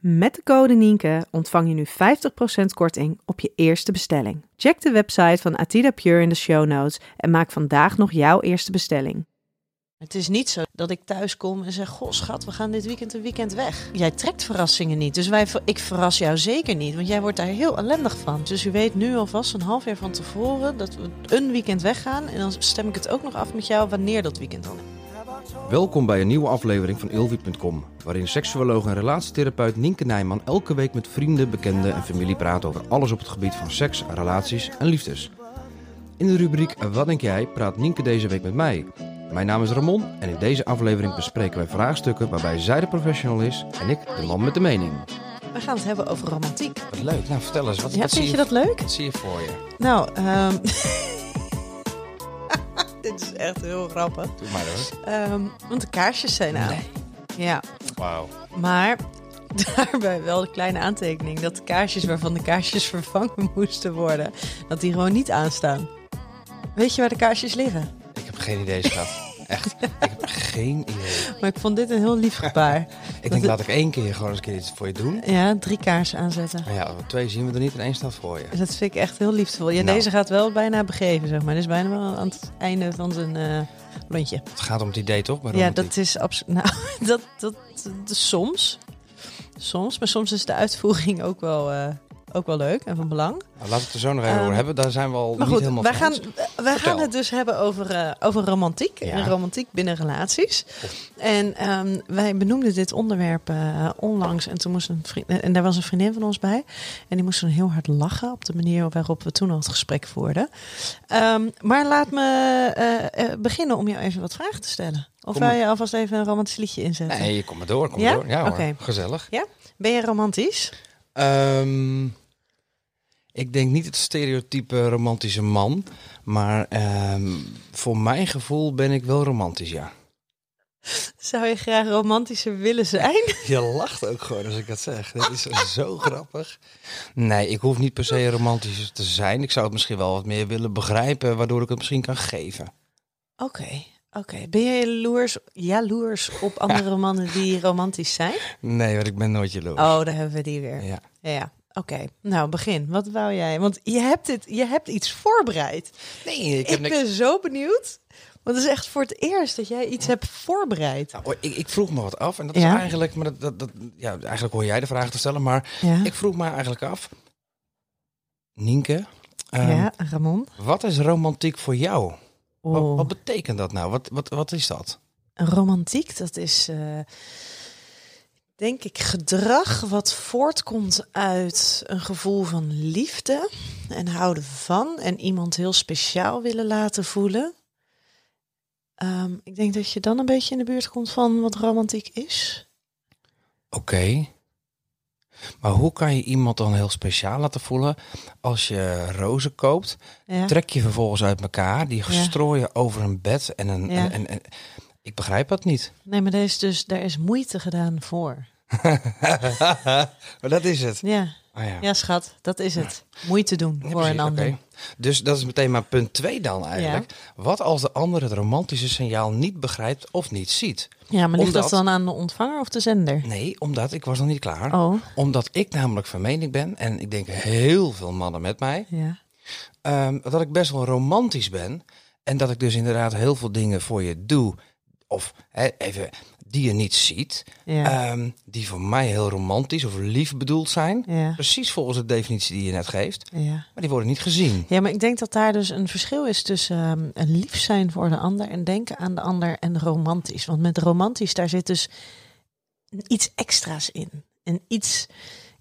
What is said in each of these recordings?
Met de code Nienke ontvang je nu 50% korting op je eerste bestelling. Check de website van Atida Pure in de show notes en maak vandaag nog jouw eerste bestelling. Het is niet zo dat ik thuis kom en zeg: Goh, schat, we gaan dit weekend een weekend weg. Jij trekt verrassingen niet. Dus wij, ik verras jou zeker niet, want jij wordt daar heel ellendig van. Dus u weet nu alvast een half jaar van tevoren dat we een weekend weggaan. En dan stem ik het ook nog af met jou wanneer dat weekend dan. Welkom bij een nieuwe aflevering van Ilvi.com, waarin seksuoloog en relatietherapeut Nienke Nijman elke week met vrienden, bekenden en familie praat over alles op het gebied van seks, relaties en liefdes. In de rubriek Wat denk jij praat Nienke deze week met mij. Mijn naam is Ramon en in deze aflevering bespreken wij vraagstukken waarbij zij de professional is en ik de man met de mening. We gaan het hebben over romantiek. Wat leuk, nou vertel eens, wat, Ja, wat vind je dat leuk? Wat zie je voor je? Nou, ehm is echt heel grappig. Doe maar hoor. Ehm, want de kaarsjes zijn aan. Ja, Wauw. maar daarbij wel de kleine aantekening dat de kaarsjes waarvan de kaarsjes vervangen moesten worden, dat die gewoon niet aanstaan. Weet je waar de kaarsjes liggen? Ik heb geen idee, schat. Echt, ik heb geen idee. Maar ik vond dit een heel lief gebaar. Ik denk, laat ik één keer gewoon eens een keer iets voor je doen. Ja, drie kaarsen aanzetten. Maar ja, twee zien we er niet en één staat voor je. Dus dat vind ik echt heel liefdevol. Ja, Nou. deze gaat wel bijna begeven, zeg maar. Dit is bijna wel aan het einde van zijn eh lontje. Het gaat om het idee toch? Bij Ja, dat is absoluut. Nou, dat, dat, dat- soms. Soms, maar soms is de uitvoering ook wel, eh, ook wel leuk en van belang. Nou, laten we het er zo nog even Ehm, over hebben. Daar zijn we al Maar niet goed, helemaal wij van gaan, wij Vertel. gaan het dus hebben over, eh, over romantiek. Ja. En romantiek binnen relaties. En ehm, wij benoemden dit onderwerp eh, onlangs. En, toen moest een vriend, en daar was een vriendin van ons bij. En die moest toen heel hard lachen op de manier waarop we toen al het gesprek voerden. Ehm, maar laat me eh, beginnen om jou even wat vragen te stellen. Of wil je alvast even een romantisch liedje inzetten? Nee, kom maar door, kom Ja? door. Ja hoor, gezellig. Ben je romantisch? Ehm, ik denk niet het stereotype romantische man. Maar ehm, voor mijn gevoel ben ik wel romantisch, ja. Zou je graag romantischer willen zijn? Je lacht ook gewoon als ik dat zeg. Dit is zo grappig. Nee, ik hoef niet per se romantisch te zijn. Ik zou het misschien wel wat meer willen begrijpen, waardoor ik het misschien kan geven. Oké, oké. Ben je jaloers, jaloers op andere mannen die romantisch zijn? Nee, want ik ben nooit jaloers. Oh, daar hebben we die weer. Ja. Ja, Oké, nou begin. Wat wou jij? Want je hebt, dit, je hebt iets voorbereid. Nee, ik Ik, heb niks... ben zo benieuwd. Want het is echt voor het eerst dat jij iets hebt voorbereid. Nou, ik, ik vroeg me wat af en dat is eigenlijk, maar dat, dat, dat, ja, eigenlijk hoor jij de vraag te stellen, maar Ja, ik vroeg me eigenlijk af, Nienke, ehm, ja Ramon. wat is romantiek voor jou? Wat, Oh. wat betekent dat nou? Wat, wat, wat is dat? Romantiek, dat is eh, denk ik gedrag wat voortkomt uit een gevoel van liefde en houden van en iemand heel speciaal willen laten voelen. Ehm, ik denk dat je dan een beetje in de buurt komt van wat romantiek is. Oké. Maar hoe kan je iemand dan heel speciaal laten voelen als je rozen koopt? Ja. Trek je vervolgens uit elkaar, die Ja. strooien over een bed en een... Ja. En, en, en- ik begrijp dat niet. Nee, maar er is dus daar is moeite gedaan voor. maar dat is het. Ja, Ah, ja. ja schat, dat is het. Moeite doen Ja, voor precies, een ander. Dus dat is meteen maar punt 2 dan eigenlijk. Wat als de ander het romantische signaal niet begrijpt of niet ziet? Ja, maar ligt Omdat- dat dan aan de ontvanger of de zender? Nee, omdat ik was nog niet klaar. Oh, Omdat ik namelijk van mening ben, en ik denk heel veel mannen met mij, ja. ehm, dat ik best wel romantisch ben. En dat ik dus inderdaad heel veel dingen voor je doe. Of even die je niet ziet. Ja. ehm, die voor mij heel romantisch of lief bedoeld zijn. Ja. Precies volgens de definitie die je net geeft. Ja. Maar die worden niet gezien. ja, maar ik denk dat daar dus een verschil is tussen ehm, een lief zijn voor de ander en denken aan de ander en romantisch. Want met romantisch, daar zit dus iets extra's in. En iets,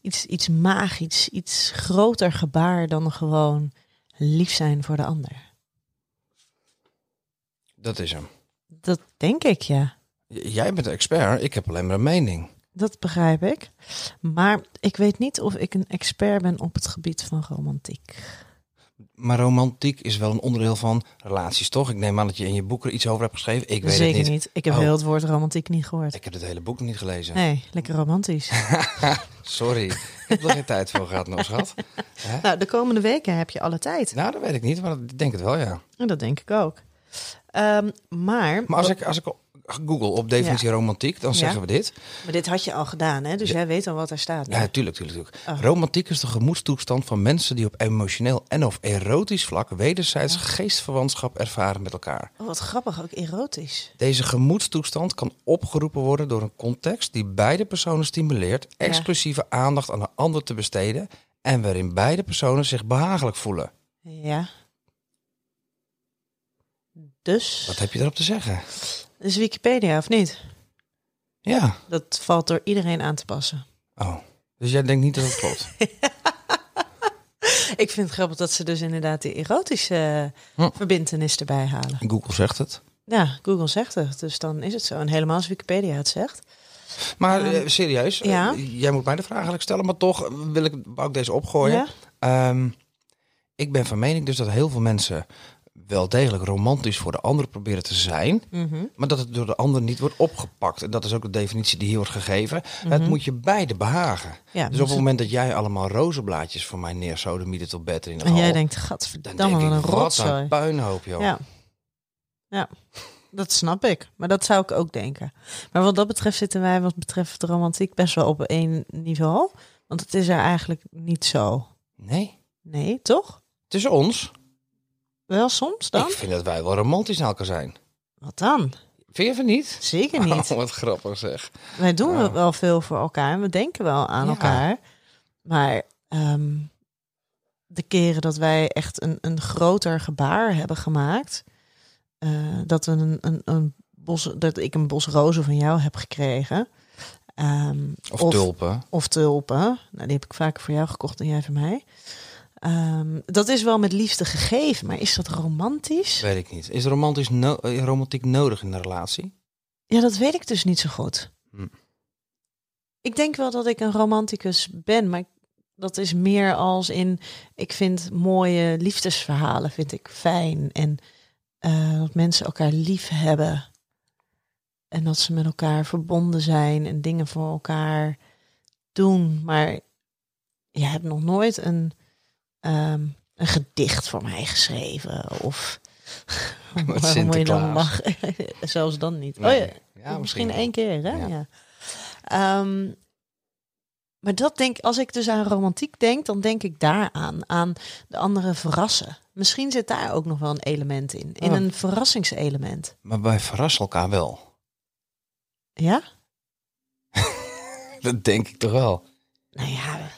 iets, iets magisch, iets groter gebaar dan gewoon lief zijn voor de ander. Dat is hem. Dat denk ik, ja. Jij bent de expert, ik heb alleen maar een mening. Dat begrijp ik. Maar ik weet niet of ik een expert ben op het gebied van romantiek. Maar romantiek is wel een onderdeel van relaties, toch? Ik neem aan dat je in je boek er iets over hebt geschreven. Ik weet Zeker het niet. niet. Ik heb Oh. heel het woord romantiek niet gehoord. Ik heb het hele boek nog niet gelezen. Nee, lekker romantisch. Sorry, ik heb er geen tijd voor gehad, nog schat. Hè? nou, de komende weken heb je alle tijd. Nou, dat weet ik niet, maar ik denk het wel, ja. En dat denk ik ook. Ehm, maar, Maar als ik, als ik google op definitie romantiek, dan Ja. zeggen we dit. maar dit had je al gedaan, hè? Dus jij weet al wat daar staat. Ja, tuurlijk, tuurlijk, tuurlijk. Oh. Romantiek is de gemoedstoestand van mensen die op emotioneel en of erotisch vlak wederzijds geestverwantschap ervaren met elkaar. Oh, wat grappig, ook erotisch. Deze gemoedstoestand kan opgeroepen worden door een context die beide personen stimuleert exclusieve aandacht aan de ander te besteden en waarin beide personen zich behagelijk voelen. Ja. Dus, Wat heb je erop te zeggen? Is Wikipedia of niet? Ja. Dat valt door iedereen aan te passen. Oh. Dus jij denkt niet dat het klopt? Ik vind het grappig dat ze dus inderdaad die erotische Hm. verbindenis erbij halen. Google zegt het. Ja, Google zegt het, dus dan is het zo. En helemaal als Wikipedia het zegt. Maar eh, serieus, eh, ja. jij moet mij de vraag eigenlijk stellen, maar toch wil ik, ik deze opgooien. Ja? Ehm, ik ben van mening dus dat heel veel mensen wel degelijk romantisch voor de ander proberen te zijn, Mhm. maar dat het door de ander niet wordt opgepakt. En dat is ook de definitie die hier wordt gegeven. Het moet je beide behagen. ja Dus op het moment dat jij allemaal rozenblaadjes voor mij neersodemieten tot bed in de En jij denkt, dan gadverdamme, denk ik, een rotzooi. een puinhoop, joh. Ja. ja, dat snap ik. Maar dat zou ik ook denken. Maar wat dat betreft zitten wij wat betreft de romantiek best wel op één niveau. Want het is er eigenlijk niet zo. Nee, Nee, toch? tussen ons, Wel soms dan? ik vind dat wij wel romantisch naar elkaar zijn. Wat dan? Vind je van niet? Zeker niet. Oh, wat grappig zeg. Wij doen wel veel voor elkaar. en We denken wel aan Ja. elkaar. Maar ehm, de keren dat wij echt een, een groter gebaar hebben gemaakt. eh, dat, we een, een, een bos, dat ik een bos rozen van jou heb gekregen. ehm, Of, tulpen. of tulpen. Nou, die heb ik vaker voor jou gekocht dan jij voor mij. Ehm, dat is wel met liefde gegeven. Maar is dat romantisch? Weet ik niet. Is romantisch no- eh, romantiek nodig in een relatie? Ja, dat weet ik dus niet zo goed. Hm. Ik denk wel dat ik een romanticus ben, maar dat is meer als in ik vind mooie liefdesverhalen vind ik fijn en eh, dat mensen elkaar lief hebben en dat ze met elkaar verbonden zijn en dingen voor elkaar doen. Maar je hebt nog nooit een ehm, een gedicht voor mij geschreven of waarom moet je dan lachen? Zelfs dan niet. Nee. Oh ja, Ja, misschien één keer, hè? Ja. Ja. Ehm, maar dat denk, als ik dus aan romantiek denk, dan denk ik daaraan, aan de anderen verrassen. Misschien zit daar ook nog wel een element in, in Oh. een verrassingselement. Maar wij verrassen elkaar wel. Ja? Dat denk ik toch wel. Nou ja,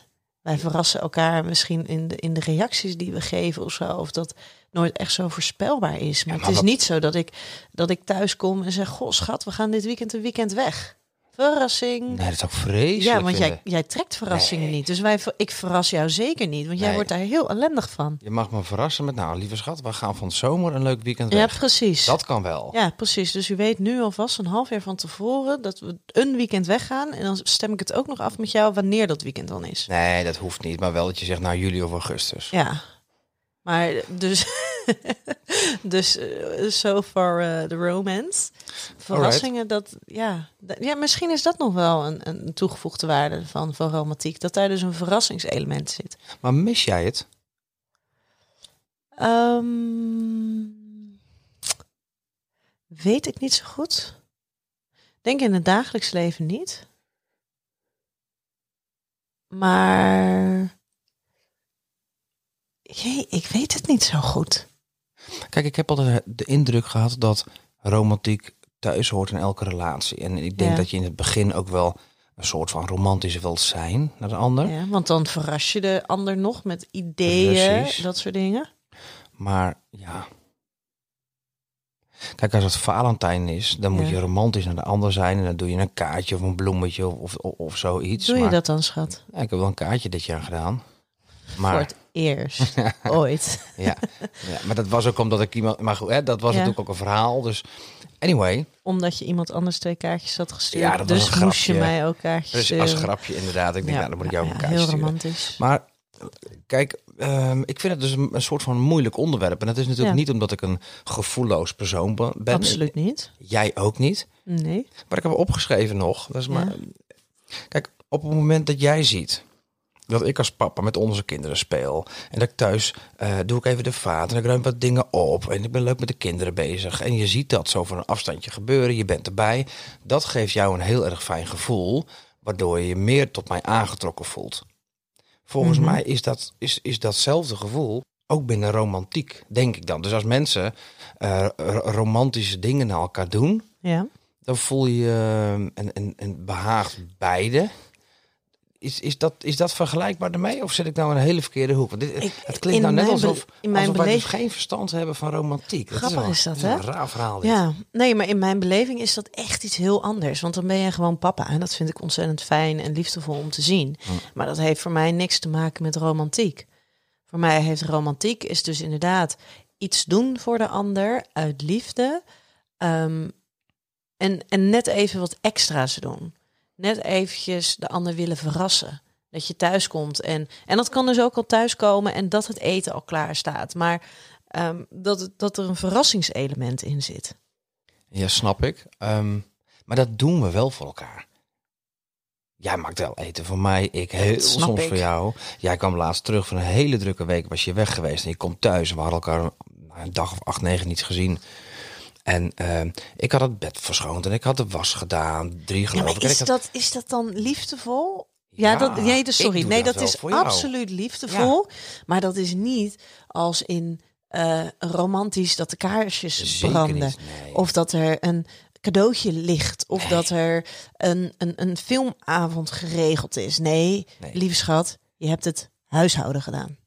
wij verrassen elkaar misschien in de, in de reacties die we geven of zo. Of dat nooit echt zo voorspelbaar is. Maar, maar het is wat- niet zo dat ik, dat ik thuis kom en zeg... Goh, schat, we gaan dit weekend een weekend weg. Verrassing. Nee, dat zou ik vreselijk ja, want jij, jij trekt verrassingen Nee. niet. Dus wij, ik verras jou zeker niet. Want jij wordt daar heel ellendig van. Je mag me verrassen met, nou, lieve schat, we gaan van de zomer een leuk weekend Ja, weg. precies. dat kan wel. Ja, precies. Dus u weet nu alvast een half jaar van tevoren... dat we een weekend weggaan. En dan stem ik het ook nog af met jou wanneer dat weekend dan is. Nee, dat hoeft niet. Maar wel dat je zegt, nou, juli of augustus. Ja, maar dus, dus eh, so far eh, de romance. Verrassingen, dat, ja, ja, misschien is dat nog wel een, een toegevoegde waarde van, van romantiek. Dat daar dus een verrassingselement zit. Maar mis jij het? Ehm, weet ik niet zo goed. Denk in het dagelijks leven niet. Maar... Jee, ik weet het niet zo goed. Kijk, ik heb altijd de indruk gehad dat romantiek thuis hoort in elke relatie. En ik denk Ja. dat je in het begin ook wel een soort van romantisch wilt zijn naar de ander. Ja, want dan verras je de ander nog met ideeën, Precies. dat soort dingen. Maar ja. Kijk, als het Valentijn is, dan moet Ja. je romantisch naar de ander zijn. En dan doe je een kaartje of een bloemetje of, of, of zoiets. Doe je maar, dat dan, schat? Ja, ik heb wel een kaartje dit jaar gedaan. Maar Voor het eerst. Ooit. Ja. ja, maar dat was ook omdat ik iemand... Maar goed, hè, dat was Ja. natuurlijk ook een verhaal. Dus anyway, Omdat je iemand anders twee kaartjes had gestuurd. Ja, dat was dus een moest je mij ook kaartjes dus als grapje inderdaad. Ik denk, nou, dan moet ik jou een kaartje Heel sturen. romantisch. Maar kijk, ehm, ik vind het dus een, een soort van moeilijk onderwerp. En dat is natuurlijk niet omdat ik een gevoelloos persoon be- ben. Absoluut niet. Jij ook niet. Nee. Maar ik heb opgeschreven nog. Dat is maar, kijk, op het moment dat jij ziet dat ik als papa met onze kinderen speel. En dat ik thuis eh, doe ik even de vaat en ik ruim wat dingen op. En ik ben leuk met de kinderen bezig. En je ziet dat zo van een afstandje gebeuren. Je bent erbij. Dat geeft jou een heel erg fijn gevoel. Waardoor je je meer tot mij aangetrokken voelt. Volgens Mhm. mij is, dat, is, is datzelfde gevoel ook binnen romantiek, denk ik dan. Dus als mensen eh, romantische dingen naar elkaar doen Ja. dan voel je je en, en, en behaagt beide. Is, is, dat, is dat vergelijkbaar ermee? Of zit ik nou in een hele verkeerde hoek? Want dit, Ik- het klinkt in nou net alsof, in mijn alsof wij dus geen verstand hebben van romantiek. Grappig wel- is dat, hè? een raar verhaal dit. Ja, nee, maar in mijn beleving is dat echt iets heel anders. Want dan ben je gewoon papa. En dat vind ik ontzettend fijn en liefdevol om te zien. Maar dat heeft voor mij niks te maken met romantiek. Voor mij heeft romantiek is dus inderdaad iets doen voor de ander uit liefde. Ehm, en, en net even wat extra's doen. Net eventjes de ander willen verrassen. Dat je thuis komt. En, en dat kan dus ook al thuiskomen en dat het eten al klaar staat. Maar ehm, dat, dat er een verrassingselement in zit. Ja, snap ik. Ehm, maar dat doen we wel voor elkaar. Jij maakt wel eten voor mij, ik heel soms ik. voor jou. Jij kwam laatst terug van een hele drukke week, was je weg geweest en je komt thuis. en We hadden elkaar een dag of acht, negen niet gezien. En ehm, ik had het bed verschoond en ik had de was gedaan, drie geloof ik. Is ik had- dat, is dat dan liefdevol? Ja, Ja, dat, nee, dus sorry. Nee, dat is absoluut liefdevol. Maar dat is niet als in eh, romantisch dat de kaarsjes Zeker branden. niet, nee. Of dat er een cadeautje ligt. Of dat er een, een, een filmavond geregeld is. Nee, Nee. lieve schat, je hebt het huishouden gedaan.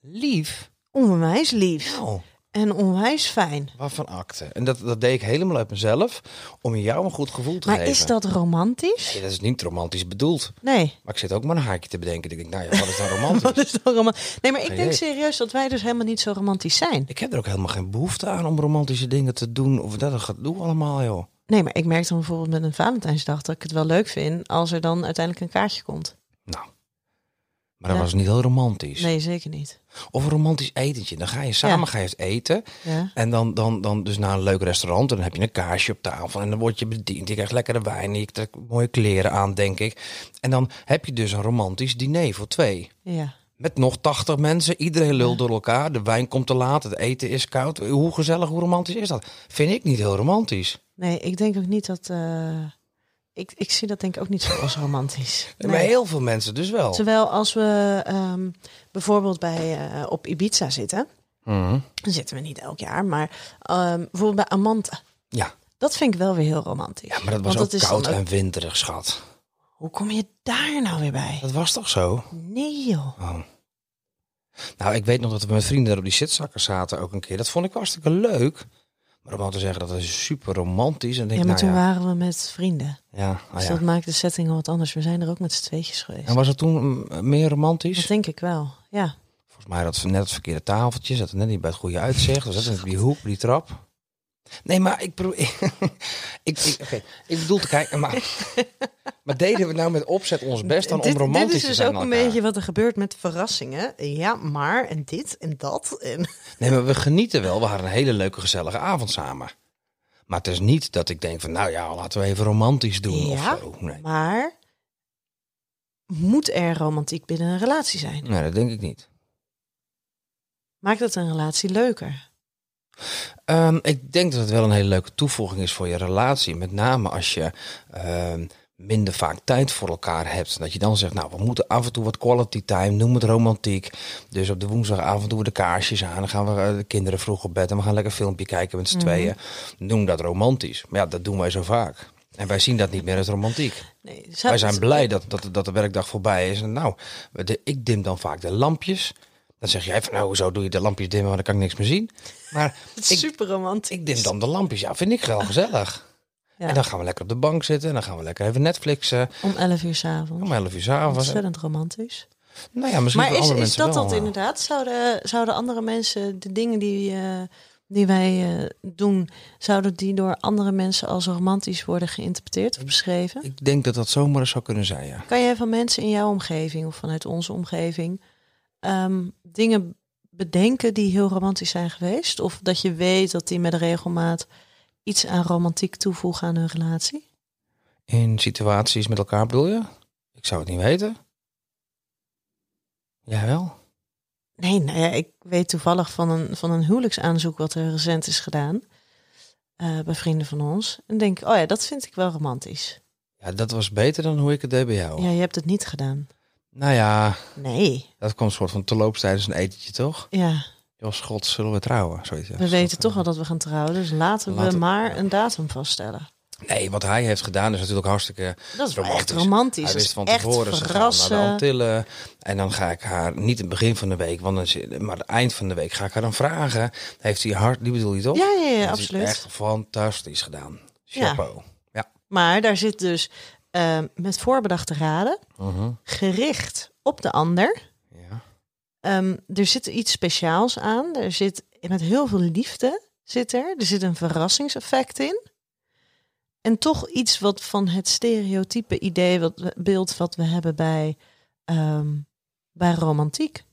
Lief? Onwijs lief. Nou, En onwijs fijn. waarvan akte. En dat, dat deed ik helemaal uit mezelf, om jou een goed gevoel te Maar geven. is dat romantisch? Ja, dat is niet romantisch bedoeld. Nee. Maar ik zit ook maar een haakje te bedenken. Ik denk, nou ja, wat is nou romantisch? Wat is dan roman- Nee, maar ik Geen denk idee. serieus dat wij dus helemaal niet zo romantisch zijn. Ik heb er ook helemaal geen behoefte aan om romantische dingen te doen. Of dat gaat doen allemaal, joh. Nee, maar ik merk dan bijvoorbeeld met een Valentijnsdag dat ik het wel leuk vind als er dan uiteindelijk een kaartje komt. Nou. Maar dat Ja. was niet heel romantisch. Nee, zeker niet. Of een romantisch etentje. Dan ga je samen Ja. ga je het eten. Ja. En dan, dan, dan dus naar een leuk restaurant. En dan heb je een kaarsje op tafel. En dan word je bediend. Je krijgt lekkere wijn. Je trekt mooie kleren aan, denk ik. En dan heb je dus een romantisch diner voor twee. Ja. Met nog 80 mensen. Iedereen lult door elkaar. De wijn komt te laat. Het eten is koud. Hoe gezellig, hoe romantisch is dat? Vind ik niet heel romantisch. Nee, ik denk ook niet dat. eh, ik, ik zie dat denk ik ook niet zo als romantisch. Maar heel veel mensen dus wel. Terwijl als we ehm, bijvoorbeeld bij, eh, op Ibiza zitten, Mhm. dan zitten we niet elk jaar, maar ehm, bijvoorbeeld bij Amanta. Ja. Dat vind ik wel weer heel romantisch. ja, maar dat was Want ook is dan koud ook- en winterig, schat. Hoe kom je daar nou weer bij? Dat was toch zo? Nee joh. Oh. Nou, ik weet nog dat we met vrienden daar op die zitzakken zaten ook een keer. Dat vond ik hartstikke leuk. Te zeggen dat is super romantisch. En denk Ja, maar toen nou ja, waren we met vrienden. ja, nou Dus ja. dat maakt de setting al wat anders. We zijn er ook met z'n tweetjes geweest. En was het toen mm, meer romantisch? Dat denk ik wel. Ja. Volgens mij had het net het verkeerde tafeltje. Zat net niet bij het goede uitzicht. We zaten die hoek, die trap. Nee, maar ik probeer... ik, ik, bedoel te kijken, maar... maar deden we nou met opzet ons best dan om dit, romantisch dit is te dus zijn ook aan een elkaar? beetje wat er gebeurt met verrassingen. Ja, maar en dit en dat. En... Nee, maar we genieten wel. We hadden een hele leuke, gezellige avond samen. Maar het is niet dat ik denk van, nou ja, laten we even romantisch doen Ja, of zo. Nee. Maar moet er romantiek binnen een relatie zijn? nee, dat denk ik niet. Maakt het een relatie leuker? Ehm, ik denk dat het wel een hele leuke toevoeging is voor je relatie. Met name als je ehm, minder vaak tijd voor elkaar hebt. Dat je dan zegt, nou, we moeten af en toe wat quality time, noem het romantiek. Dus op de woensdagavond doen we de kaarsjes aan. Dan gaan we eh, de kinderen vroeg op bed en we gaan lekker een filmpje kijken met z'n tweeën. Noem dat romantisch. Maar ja, dat doen wij zo vaak. En wij zien dat niet meer als romantiek. Nee, Wij zijn blij dat, dat, dat de werkdag voorbij is. En nou, de, ik dim dan vaak de lampjes. Dan zeg jij van, nou, hoezo doe je de lampjes dimmen, want dan kan ik niks meer zien. Maar Het ik, is super romantisch. ik dim dan de lampjes. Ja, vind ik wel gezellig. Ja. En dan gaan we lekker op de bank zitten. En dan gaan we lekker even Netflixen. Om 11 uur s'avonds. Om 11 uur s'avonds. Ontzettend romantisch. Nou ja, misschien Maar voor is, dat wel. dat inderdaad? Zouden, zouden andere mensen de dingen die, eh, die wij eh, doen, zouden die door andere mensen als romantisch worden geïnterpreteerd of beschreven? Ik denk dat dat zomaar zou kunnen zijn, ja. Kan jij van mensen in jouw omgeving of vanuit onze omgeving ehm, dingen bedenken die heel romantisch zijn geweest? Of dat je weet dat die met regelmaat iets aan romantiek toevoegen aan hun relatie? In situaties met elkaar bedoel je? Ik zou het niet weten. Jij wel? Nee, nou ja, ik weet toevallig van een, van een huwelijksaanzoek wat er recent is gedaan. eh, bij vrienden van ons. En denk, oh ja, dat vind ik wel romantisch. Ja, dat was beter dan hoe ik het deed bij jou. Ja, je hebt het niet gedaan. Nou ja, Nee. dat komt een soort van te tijdens een etentje, toch? Ja, Jos, god, zullen we trouwen? Zoiets, ja. we weten toch al dat we gaan trouwen. Dus laten we maar een datum vaststellen. Nee, wat hij heeft gedaan is natuurlijk hartstikke Dat is wel echt Romantisch. romantisch. Hij wist is van tevoren, ze gaan naar de. Antillen. En dan ga ik haar, niet het begin van de week, want dan, zit- maar het eind van de week ga ik haar dan vragen. Heeft hij hart, die bedoel je toch? Ja, ja, ja, is absoluut. Echt fantastisch gedaan. Ja. Chapeau. Ja. Maar daar zit dus eh, met voorbedachte raden, Mhm. gericht op de ander. ja. Ehm, er zit iets speciaals aan. Er zit met heel veel liefde zit er. Er zit een verrassingseffect in. En toch iets wat van het stereotype idee, wat beeld wat we hebben bij, ehm, bij romantiek.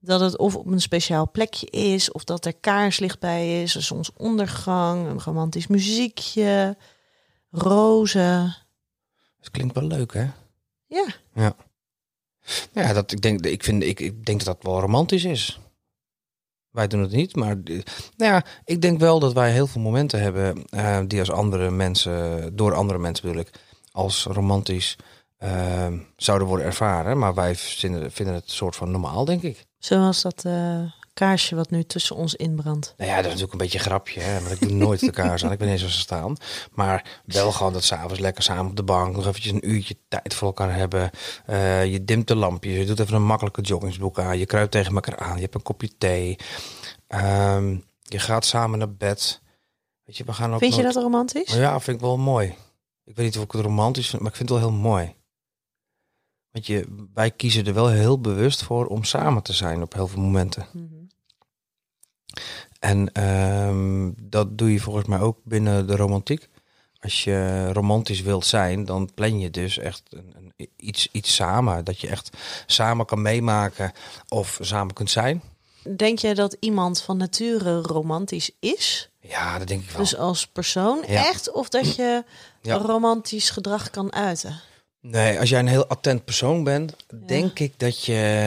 Dat het of op een speciaal plekje is, of dat er kaarslicht bij is, een zonsondergang, een romantisch muziekje, rozen. Dat klinkt wel leuk, hè? Ja, Ja, dat, ik, denk, ik, vind, ik, ik denk dat dat wel romantisch is. Wij doen het niet, maar eh, nou ja, ik denk wel dat wij heel veel momenten hebben eh, die als andere mensen, door andere mensen bedoel ik, als romantisch eh, zouden worden ervaren. Maar wij vinden, vinden het soort van normaal, denk ik. zoals dat eh, kaarsje wat nu tussen ons inbrandt. Nou ja, dat is natuurlijk een beetje een grapje, hè? maar ik doe nooit de kaars aan. Ik ben eens als ze staan. Maar wel gewoon dat s'avonds lekker samen op de bank, nog eventjes een uurtje tijd voor elkaar hebben. Eh, je dimt de lampjes, je doet even een makkelijke joggingsbroek aan. Je kruipt tegen elkaar aan, je hebt een kopje thee. Ehm, je gaat samen naar bed. Weet je, we gaan ook Vind je dat romantisch? Ja, vind ik wel mooi. Ik weet niet of ik het romantisch vind, maar ik vind het wel heel mooi. Want je, wij kiezen er wel heel bewust voor om samen te zijn op heel veel momenten. Mhm. En ehm, dat doe je volgens mij ook binnen de romantiek. Als je romantisch wilt zijn, dan plan je dus echt een, een, iets, iets samen. Dat je echt samen kan meemaken of samen kunt zijn. Denk jij dat iemand van nature romantisch is? Ja, dat denk ik wel. Dus als persoon Ja. echt? Of dat je Ja. romantisch gedrag kan uiten? Nee, als jij een heel attent persoon bent, denk ik dat je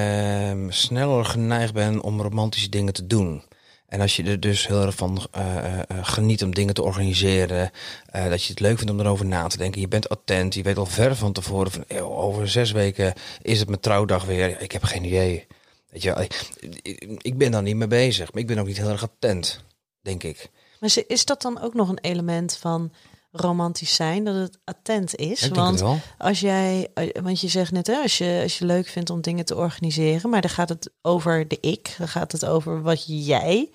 ehm, sneller geneigd bent om romantische dingen te doen. En als je er dus heel erg van eh, eh, eh, geniet om dingen te organiseren, dat je het leuk vindt om erover na te denken. Je bent attent, je weet al ver van tevoren van "Eeuw, over zes weken is het mijn trouwdag weer. Ik heb geen idee. Weet je, ik, ben daar niet mee bezig, maar ik ben ook niet heel erg attent, denk ik. Maar is dat dan ook nog een element van romantisch zijn? Dat het attent is? ik Want als jij, eh, want je zegt net, hè, als je, als je leuk vindt om dingen te organiseren, maar dan gaat het over de ik, dan gaat het over wat jij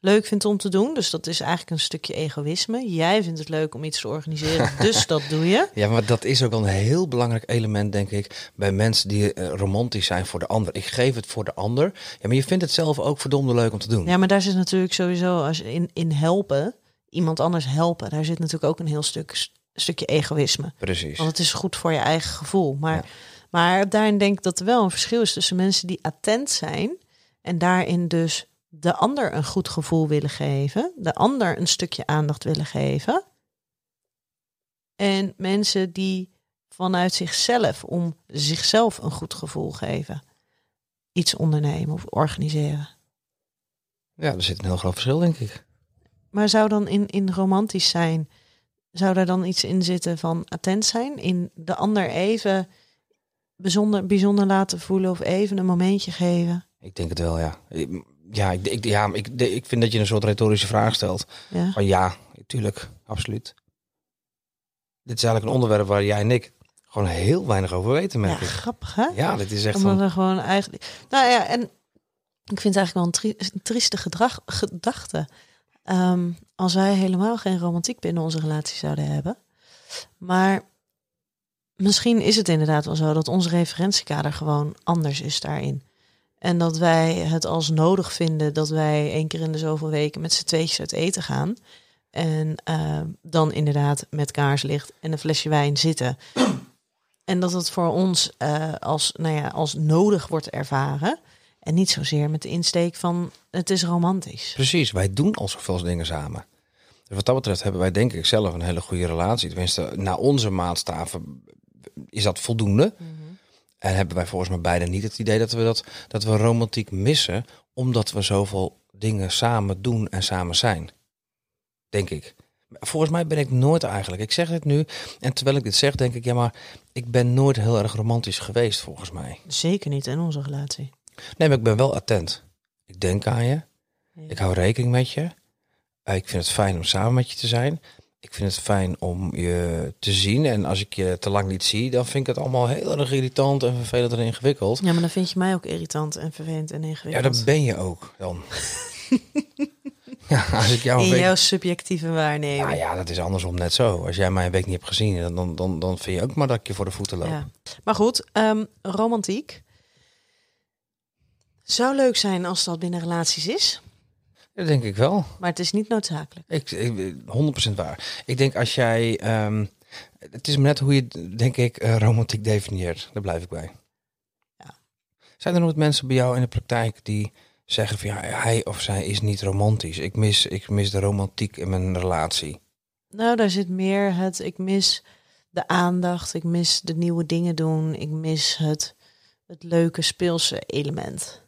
leuk vindt om te doen. Dus dat is eigenlijk een stukje egoïsme. Jij vindt het leuk om iets te organiseren, dus dat doe je. Ja, maar dat is ook wel een heel belangrijk element, denk ik, bij mensen die eh, romantisch zijn voor de ander. Ik geef het voor de ander. Ja, maar je vindt het zelf ook verdomde leuk om te doen. Ja, maar daar zit natuurlijk sowieso als in, in helpen, iemand anders helpen, daar zit natuurlijk ook een heel stuk, stukje egoïsme. Precies. Want het is goed voor je eigen gevoel. Maar, Ja. maar daarin denk ik dat er wel een verschil is tussen mensen die attent zijn en daarin dus de ander een goed gevoel willen geven, de ander een stukje aandacht willen geven. En mensen die vanuit zichzelf om zichzelf een goed gevoel geven, iets ondernemen of organiseren. Ja, er zit een heel groot verschil, denk ik. Maar zou dan in, in romantisch zijn, zou daar dan iets in zitten van attent zijn? In de ander even bijzonder, bijzonder laten voelen of even een momentje geven? Ik denk het wel, ja. Ja, ik, ik, ja, ik, ik vind dat je een soort retorische vraag stelt. Ja. Van ja, tuurlijk, absoluut. Dit is eigenlijk een onderwerp waar jij en ik gewoon heel weinig over weten, Ja, merk ik. grappig hè? Ja, dit is echt Omdat van... gewoon eigenlijk. Nou ja, en ik vind het eigenlijk wel een, tri- een trieste gedrag, gedachte. Ehm, als wij helemaal geen romantiek binnen onze relatie zouden hebben. Maar misschien is het inderdaad wel zo dat ons referentiekader gewoon anders is daarin. En dat wij het als nodig vinden dat wij één keer in de zoveel weken met z'n tweetjes uit eten gaan. En eh, dan inderdaad met kaarslicht en een flesje wijn zitten. En dat het voor ons eh, als, nou ja, als nodig wordt ervaren. En niet zozeer met de insteek van het is romantisch. Precies, wij doen al zoveel dingen samen. Dus wat dat betreft hebben wij denk ik zelf een hele goede relatie. Tenminste, naar onze maatstaven is dat voldoende. En hebben wij volgens mij beiden niet het idee dat we, dat, dat we romantiek missen, omdat we zoveel dingen samen doen en samen zijn. Denk ik. Volgens mij ben ik nooit eigenlijk. Ik zeg dit nu en terwijl ik dit zeg, denk ik, ja, maar ik ben nooit heel erg romantisch geweest, volgens mij. Zeker niet in onze relatie. Nee, maar ik ben wel attent. Ik denk aan je. Ja. Ik hou rekening met je. Eh, Ik vind het fijn om samen met je te zijn. Ik vind het fijn om je te zien. En als ik je te lang niet zie, dan vind ik het allemaal heel erg irritant en vervelend en ingewikkeld. Ja, maar dan vind je mij ook irritant en vervelend en Ja, ingewikkeld. dat ben je ook dan. ja, als ik jou een in week... jouw subjectieve waarneming. Ja, ja, dat is andersom net zo. Als jij mij een week niet hebt gezien, dan, dan, dan, dan vind je ook maar dat ik je voor de voeten loop. Ja. Maar goed, ehm, romantiek. Zou leuk zijn als dat binnen relaties is, Dat denk ik wel. maar het is niet noodzakelijk. Ik, ik, 100% waar. Ik denk als jij... ehm, het is maar net hoe je, denk ik, eh, romantiek definieert. Daar blijf ik bij. Ja. Zijn er nooit mensen bij jou in de praktijk die zeggen van... Ja, hij of zij is niet romantisch. Ik mis, ik mis de romantiek in mijn relatie. Nou, daar zit meer het, ik mis de aandacht, ik mis de nieuwe dingen doen, ik mis het, het leuke speelse element.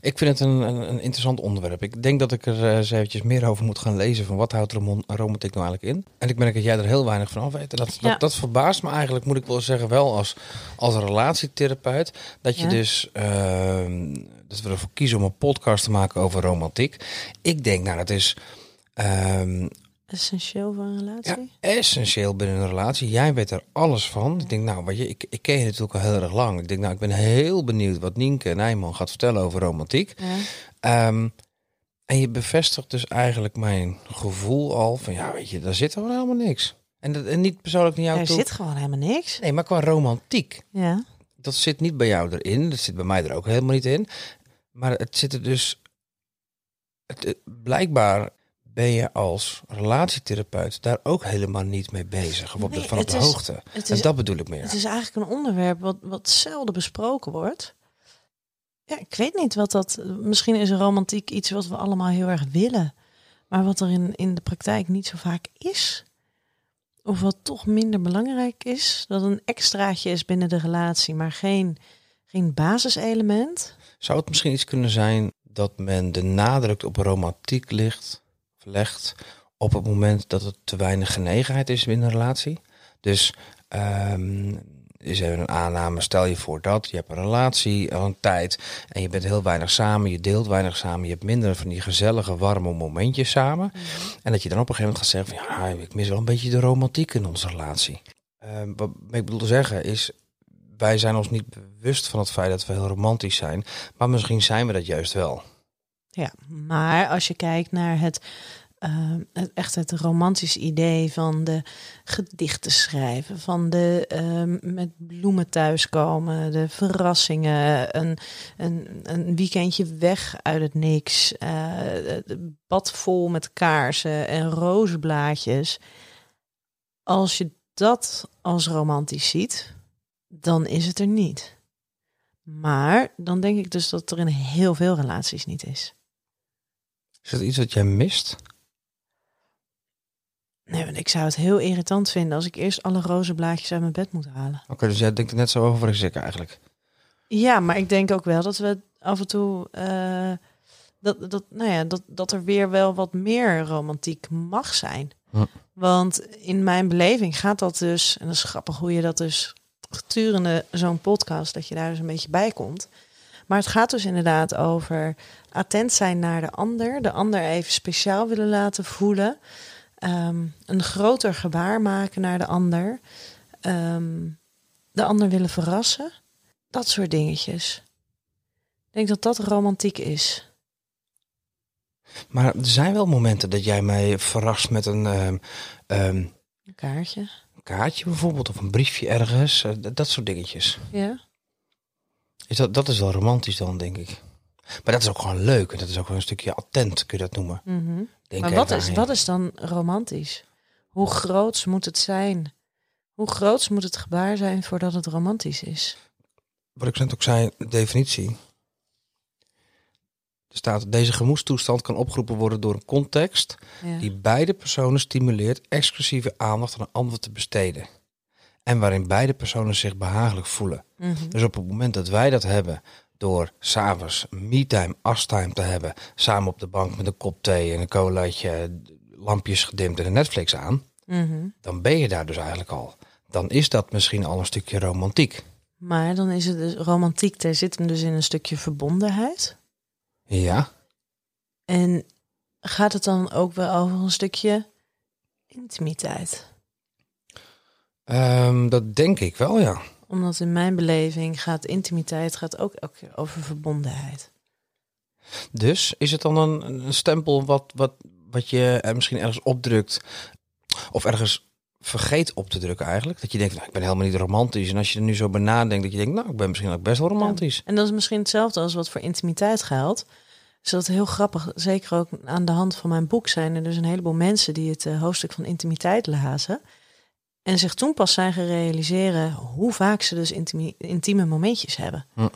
Ik vind het een, een, een interessant onderwerp. Ik denk dat ik er eh, eens eventjes meer over moet gaan lezen. Van wat houdt romantiek nou eigenlijk in? En ik merk dat jij er heel weinig van af weet. Dat, Ja. dat, dat verbaast me eigenlijk, moet ik wel zeggen, wel als, als relatietherapeut. Dat je Ja. dus, ehm, dat we ervoor kiezen om een podcast te maken over romantiek. Ik denk, nou, dat is ehm, Essentieel voor een relatie? ja, essentieel binnen een relatie. Jij weet er alles van. Ik denk, nou, weet je, ik, ik ken je natuurlijk al heel erg lang. Ik denk, nou, ik ben heel benieuwd wat Nienke Nijman gaat vertellen over romantiek. Ja. Ehm, en je bevestigt dus eigenlijk mijn gevoel al van ja, weet je, daar zit gewoon helemaal niks. En, dat, en niet persoonlijk naar jou Er toe. zit gewoon helemaal niks. Nee, maar qua romantiek. Ja. Dat zit niet bij jou erin. Dat zit bij mij er ook helemaal niet in. Maar het zit er dus. Het, het- blijkbaar ben je als relatietherapeut daar ook helemaal niet mee bezig. Of op de, van op de is- hoogte. En dat bedoel ik meer. het is eigenlijk een onderwerp wat, wat zelden besproken wordt. Ja, ik weet niet wat dat... Misschien is romantiek iets wat we allemaal heel erg willen. Maar wat er in, in de praktijk niet zo vaak is. Of wat toch minder belangrijk is. Dat een extraatje is binnen de relatie, maar geen, geen basiselement. Zou het misschien iets kunnen zijn dat men de nadruk op romantiek ligt, legt op het moment dat het te weinig genegenheid is binnen een relatie? Dus ehm is even een aanname, stel je voor dat je hebt een relatie al een tijd en je bent heel weinig samen, je deelt weinig samen, je hebt minder van die gezellige, warme momentjes samen. En dat je dan op een gegeven moment gaat zeggen van ja, ik mis wel een beetje de romantiek in onze relatie. Ehm, wat ik bedoel te zeggen is, wij zijn ons niet bewust van het feit dat we heel romantisch zijn. Maar misschien zijn we dat juist wel. Ja, maar als je kijkt naar het, eh, het echt het romantisch idee van de gedichten schrijven, van de eh, met bloemen thuiskomen, de verrassingen, een, een, een weekendje weg uit het niks, eh, het bad vol met kaarsen en rozenblaadjes. Als je dat als romantisch ziet, dan is het er niet. Maar dan denk ik dus dat er in heel veel relaties niet is. Is dat iets wat jij mist? Nee, want ik zou het heel irritant vinden als ik eerst alle rozenblaadjes uit mijn bed moet halen. Oké, dus jij denkt er net zo over als ik eigenlijk. Ja, maar ik denk ook wel dat we af en toe eh, dat, dat, nou ja, dat, dat er weer wel wat meer romantiek mag zijn. Hm. Want in mijn beleving gaat dat dus, en dat is grappig hoe je dat dus gedurende zo'n podcast, dat je daar dus een beetje bij komt. Maar het gaat dus inderdaad over attent zijn naar de ander, de ander even speciaal willen laten voelen, ehm, een groter gebaar maken naar de ander, ehm, de ander willen verrassen, dat soort dingetjes. Ik denk dat dat romantiek is. Maar er zijn wel momenten dat jij mij verrast met een ehm, Een kaartje. Een kaartje bijvoorbeeld, of een briefje ergens. eh, dat soort dingetjes. Ja. Is dat, dat is wel romantisch dan, denk ik. Maar dat is ook gewoon leuk. En dat is ook wel een stukje attent, kun je dat noemen. Mhm. Denk Maar wat is, wat is dan romantisch? Hoe groots moet het zijn? Hoe groots moet het gebaar zijn voordat het romantisch is? Wat ik net ook zei, de definitie. Er staat, deze gemoedstoestand kan opgeroepen worden door een context Ja. die beide personen stimuleert exclusieve aandacht aan een ander te besteden. En waarin beide personen zich behagelijk voelen. Mhm. Dus op het moment dat wij dat hebben door s'avonds me-time, as-time te hebben, samen op de bank met een kop thee en een colaatje, lampjes gedimd en een Netflix aan, Mhm. dan ben je daar dus eigenlijk al. Dan is dat misschien al een stukje romantiek. Maar dan is het dus romantiek, daar zit hem dus in een stukje verbondenheid. Ja, En gaat het dan ook wel over een stukje intimiteit? Ehm, dat denk ik wel, ja. Omdat in mijn beleving gaat intimiteit gaat ook elke keer over verbondenheid. Dus is het dan een, een stempel wat, wat, wat je misschien ergens opdrukt of ergens vergeet op te drukken eigenlijk? Dat je denkt, nou, ik ben helemaal niet romantisch. En als je er nu zo bij nadenkt, dat je denkt, nou, ik ben misschien ook best wel romantisch. En dat is misschien hetzelfde als wat voor intimiteit geldt. Dus dat is heel grappig. Zeker ook aan de hand van mijn boek zijn er dus een heleboel mensen die het eh, hoofdstuk van intimiteit lazen. En zich toen pas zijn gerealiseren hoe vaak ze dus intieme momentjes hebben. Hm.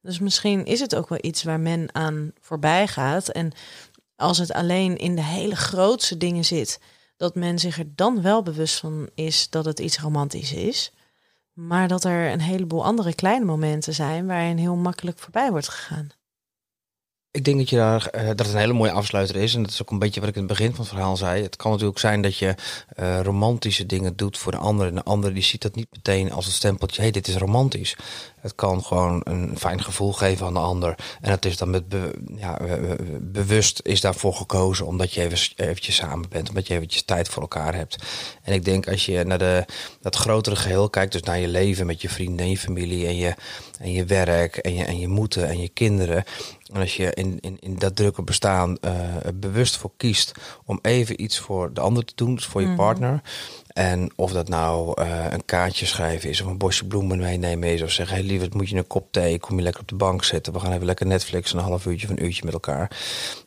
Dus misschien is het ook wel iets waar men aan voorbij gaat. En als het alleen in de hele grootste dingen zit, dat men zich er dan wel bewust van is dat het iets romantisch is. Maar dat er een heleboel andere kleine momenten zijn waarin heel makkelijk voorbij wordt gegaan. Ik denk dat, je daar, eh, dat het een hele mooie afsluiter is. En dat is ook een beetje wat ik in het begin van het verhaal zei. Het kan natuurlijk zijn dat je eh, romantische dingen doet voor de ander. En de ander die ziet dat niet meteen als een stempeltje. Hey, dit is romantisch. Het kan gewoon een fijn gevoel geven aan de ander. En het is dan met ja, bewust is daarvoor gekozen. Omdat je even, eventjes samen bent. Omdat je eventjes tijd voor elkaar hebt. En ik denk als je naar de, dat grotere geheel kijkt. Dus naar je leven met je vrienden en je familie. En je, en je werk en je, en je moeten en je kinderen. En als je in, in, in dat drukke bestaan eh, bewust voor kiest om even iets voor de ander te doen, dus voor je Mhm. partner. En of dat nou eh, een kaartje schrijven is of een bosje bloemen meenemen is. Of zeggen, hey lieverd, moet je een kop thee, kom je lekker op de bank zitten. We gaan even lekker Netflix een half uurtje of een uurtje met elkaar.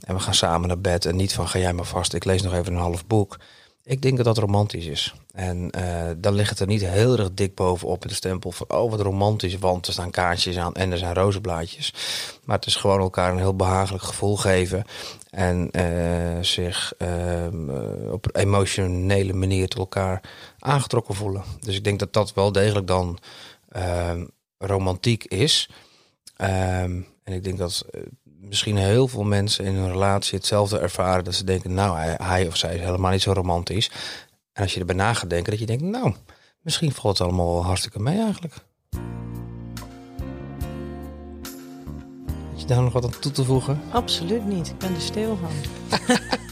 En we gaan samen naar bed en niet van ga jij maar vast, ik lees nog even een half boek. Ik denk dat dat romantisch is. En eh, dan ligt het er niet heel erg dik bovenop met de stempel van... oh, wat romantisch, want er staan kaartjes aan en er zijn rozenblaadjes. Maar het is gewoon elkaar een heel behagelijk gevoel geven... en eh, zich ehm, eh, op emotionele manier tot elkaar aangetrokken voelen. Dus ik denk dat dat wel degelijk dan ehm, romantiek is. Ehm, en ik denk dat misschien heel veel mensen in hun relatie hetzelfde ervaren. Dat ze denken, nou, hij, hij of zij is helemaal niet zo romantisch. En als je erbij na gaat denken, dat je denkt, nou, misschien valt het allemaal wel hartstikke mee eigenlijk. Heb je daar nog wat aan toe te voegen? Absoluut niet. Ik ben er stil van.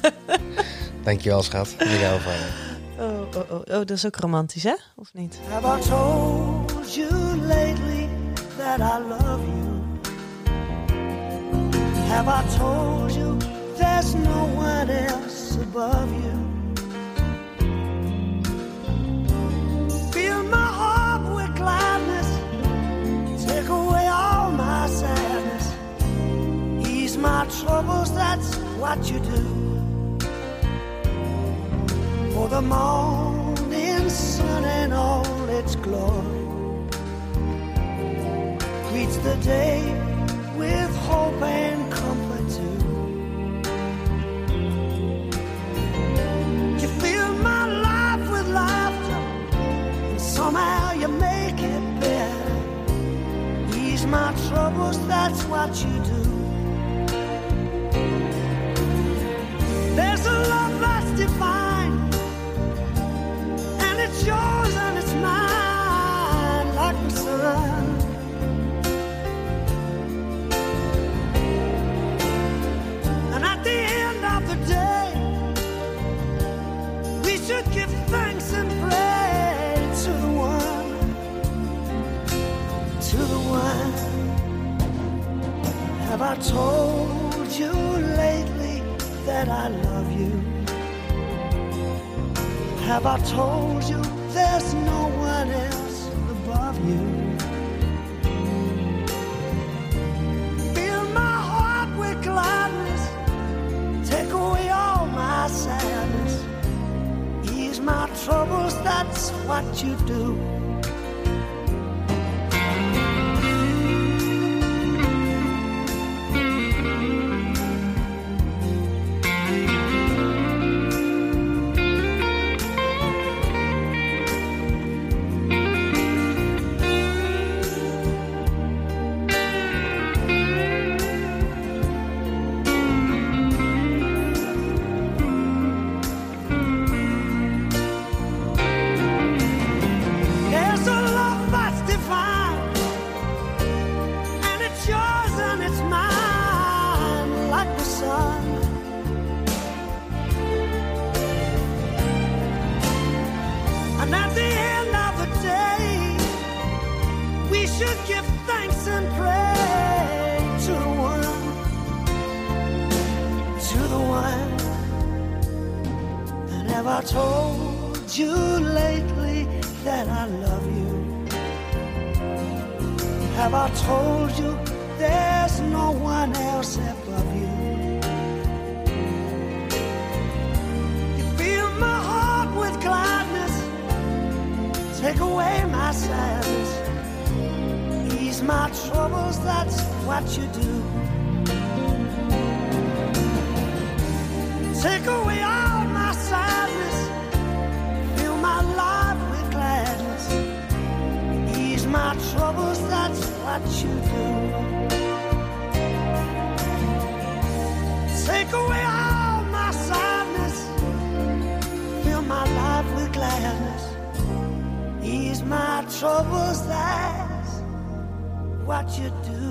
Dankjewel, schat. Ik hou van je. Oh, oh, oh, oh, dat is ook romantisch, hè? Of niet? Have I told you lately that I love you? Have I told you there's no one else above you? Fill my heart with gladness, take away all my sadness, ease my troubles, that's what you do. For the morning sun and all its glory greets the day with hope and comfort too. You fill my life with laughter, and somehow you make it better. Ease my troubles, that's what you do. I told you lately that I love you? Have I told you there's no one else above you? Fill my heart with gladness, take away all my sadness, ease my troubles, that's what you do. Have I told you there's no one else above you? You fill my heart with gladness, take away my sadness, ease my troubles, that's what you do. Take away troubles, that's what you do. Take away all my sadness, fill my life with gladness, ease my troubles, that's what you do.